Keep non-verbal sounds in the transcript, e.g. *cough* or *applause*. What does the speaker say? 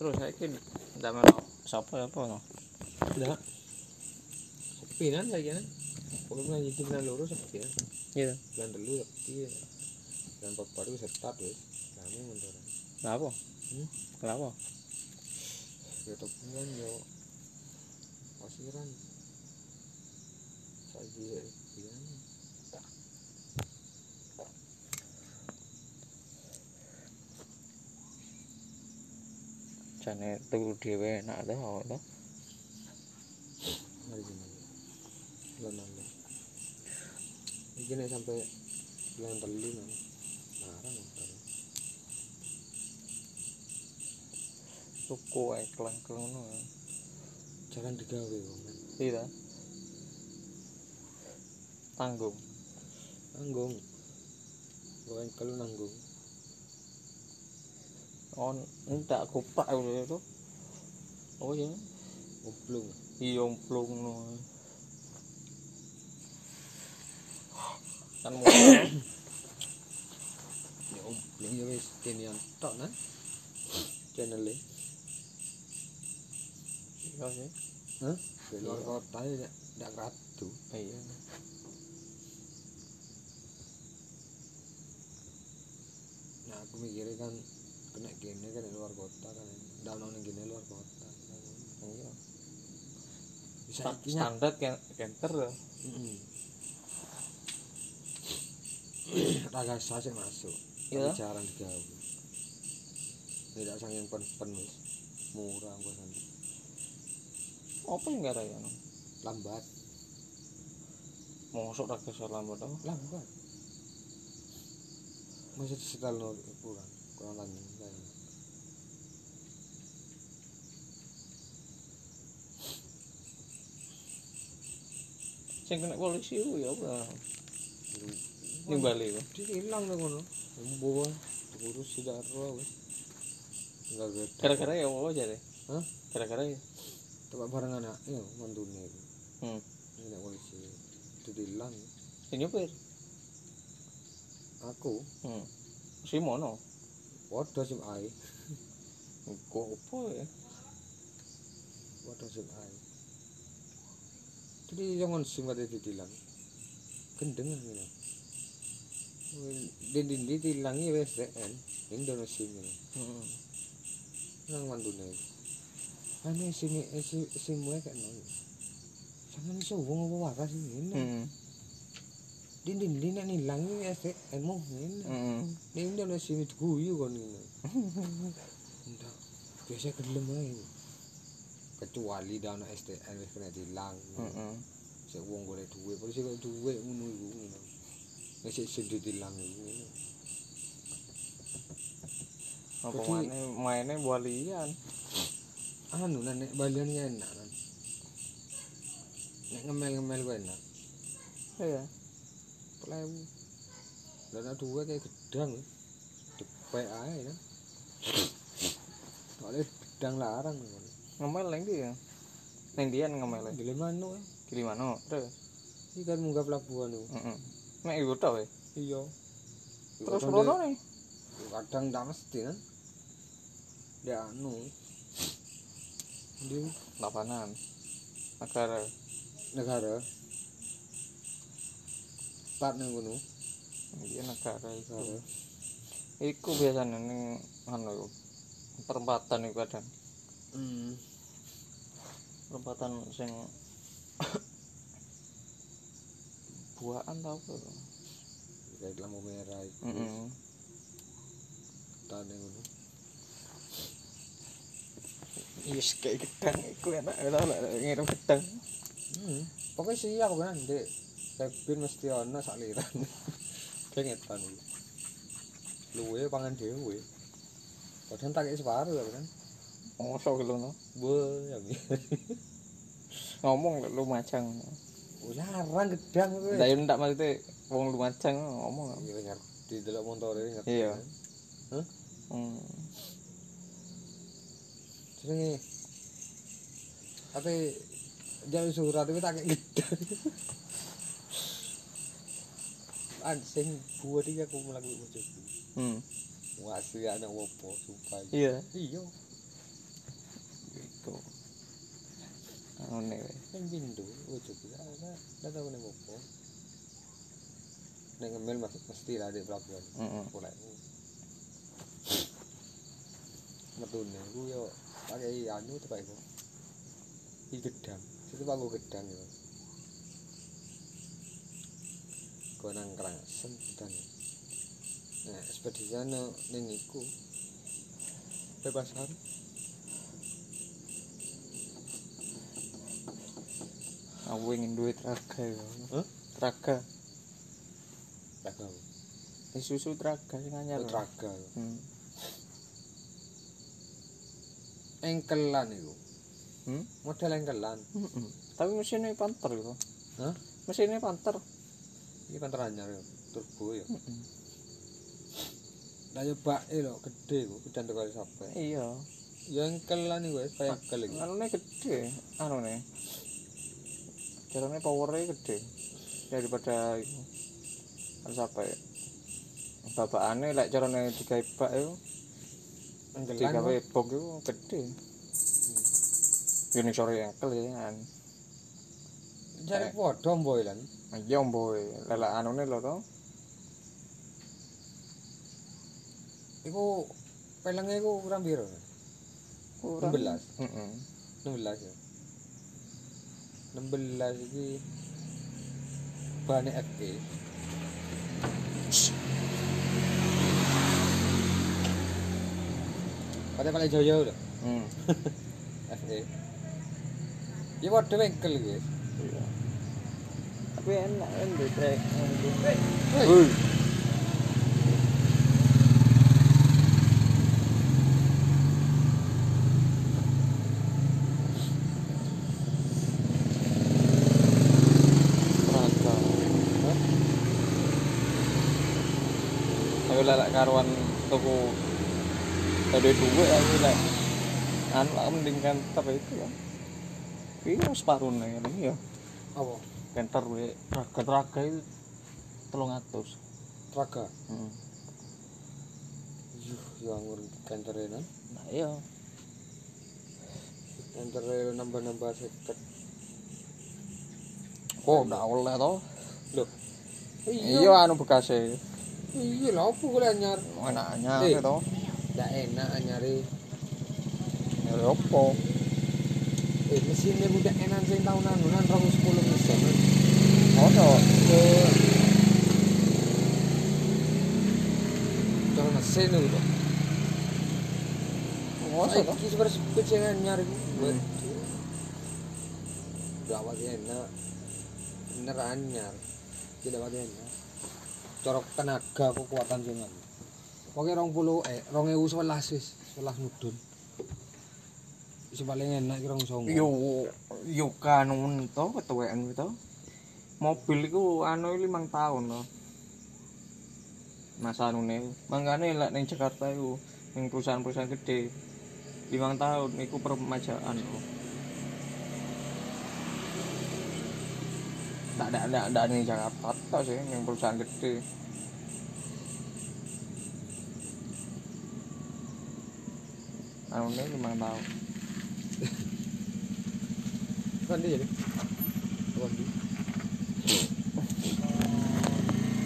terus saiki ndak meno sapa apa no Ndak. Sepi kan saiki kan. Pokoknya itu bulan loro sepi kan. iya Bulan telu sepi. Bulan papat itu setat wis. Kami mundur. kenapa Hmm? kenapa Ya tepungan yo. Wasiran. Saiki ya jane turu dhewe enak to to lalu. Iki nek sampai bulan telu nang. Larang motor. tuku ae kleng-kleng ngono Jalan digawe wong kan. iya tanggung Nanggung. Gue kalau nanggung. On ndak kupak itu oh iya Ngoblong. iya mplung no kan motor Ya ngoblong ya wis kene tok nah. Channel e. iya sih Hah? Di luar kota ya ndak ratu. iya Nah aku mikirnya kan kena kene kan di luar kota kan. Ono ning kene luar kota. iya Bisa Sta- standar kenter ya. *clears throat* Raga sase masuk. Iya. Jarang digawe. Tidak saking pen-pen wis. Murah kok sana. apa yang gara ya? Lambat. masuk raga to lambat masih setel no kurang kurang kayaknya sing kena polisi ku ya apa? Nimbali ku. dia hilang dong kono bawa diurus tidak enggak gede gara-gara ya apa jare? Hah? gara-gara ya. Tempat bareng anak iya mantune itu hmm. Ini nak polisi itu hilang sing nyopir? Aku? Hmm. Si Waduh sing ae. Engko opo ya? Waduh sing ae. Jadi yo ngon hmm. sing wae ditilang. Gendeng ngene. Wen din din ditilangi wes en Indonesia ini. Heeh. Nang mandune. Ane sini sing mulai kan. Jangan iso wong apa waras ngene. Heeh. Hmm. Din din din nek nilangi efek emo ngene hmm ning ndono sini guyu ngene ndak biasa gelem ae kecuali dana STN wis kena dilang hmm sik wong golek duwe polisi kok duwe ngono iku ngono nek sik sing ditilang iku ngono apa mana mainnya walian anu nah, nek balian ya enak kan nek ngemel-ngemel enak iya Pelewu. Dana dua kayak gedang. Depek aja kan. Soalnya gedang larang kan. ngemel neng dia neng dia ngemel Gile mano eh. di mana terus Ini kan munggah pelabuhan heeh nek iku tau ya Iya. terus rono nih Kadang tak mesti kan. Dia anu. Dia lapanan negara negara. Plat nang kono. iya negara itu Negara. iku biasanya neng anu iku perempatan iku kadang Hmm. perempatan sing buaan tau apa itu Kayak lampu merah itu. heeh Plat nang kono. yes kayak gedang iku enak enak ngirim gedang Hmm. Pokoknya siap kan, Dek. Kebin mesti ana sak liran. *laughs* Kengetan iki. Luwe pangan dhewe. Padahal tak separuh ya kan. mosok gitu no Wah, ya *laughs* ngomong lu macang Oh, larang gedang kowe. Lah yo ndak maksudnya wong lumajang ngomong. Iya ngerti delok montore ngerti. Iya. kan? Hah? Hmm. Jenenge Ate jalur surat itu tak gedang. *laughs* sing buwedi aku mlaku bojoku. Hmm. Wah, sih ana opo sumpah. Iya. Iya. Gitu. iyo, Ngene wae. Sing pindho oh, bojoku ana ndak nah, tau ning opo. Ning ngemil mesti lah di pelabuhan. Heeh. Boleh. Metune ku yo pakai anu tepak iku. Iki gedang. Situ panggo gedang yo. Kau nang kerangsen gedang. Nah, ekspedisinya ning iku. Bebasan. Aku ingin duit traga ya. Hah? Traga. Traga. Wis susu traga sing anyar. Traga. Hmm. Engkelan iku. Hmm? Model engkelan. Heeh. Tapi mesinnya panter gitu. Hah? Mesinnya panter. Iki panter anyar yo. Turbo yo. Heeh. Lah yo bake lho gede iku, gedang kali sampe. Iya. Ya engkelan iku wis kaya engkel iki. Anune gede, anune. Carane powernya gede daripada itu. Kan sampai bapakane lek carane digawe bak Engkelan. digawe bok itu gede. Ini sore engkel ya kan. Jare padha mboy lan. Iya mboy, lelak anune lho to. Iku pelenge iku kurang piro? Kurang. 16. Heeh. 16 ya. 16 iki bane FE. Pada paling jauh lho, Hmm. FE. Ya padha engkel iki. Iya. Tapi enak kan trek. Hei. Rasa. Aku lelak karuan tuku ada duit aku lek anu lah mending kantor itu ya. Iya separuh nih ya. Apa? Kantor we raga raga itu telung atus. Traga. Hmm. Yuh, ya ngur kantere nan. Nah iya. Kantere nambah-nambah seket. Kok ndak oleh to? Loh. Iya anu bekasnya. Iya lho, apa kok anyar? Enaknya Eh. to. Ndak enak anyare. Ya opo? Eh mesinnya budak enak sing tahunan nan 2010 mesin. Ono. Jangan mesin itu. Mosok to? Iki sebenarnya speed sing anyar iku. Hmm. Udah awak enak. Bener anyar. Tidak awak enak. Corok tenaga kekuatan sing anu. Pokoke 20 eh 2011 wis, 11 mudun. Wis paling enak iki 2009. Yo yo kanun to ketuwean to. Mobil iku anu limang tahun to. Masa anune. Mangkane lek ning Jakarta iku ning perusahaan-perusahaan gede limang tahun iku permajaan to. Ndak ndak ndak ndak ning Jakarta tok sih ning perusahaan gede. Anune limang tahun. Kan dia jadi. Kan dia.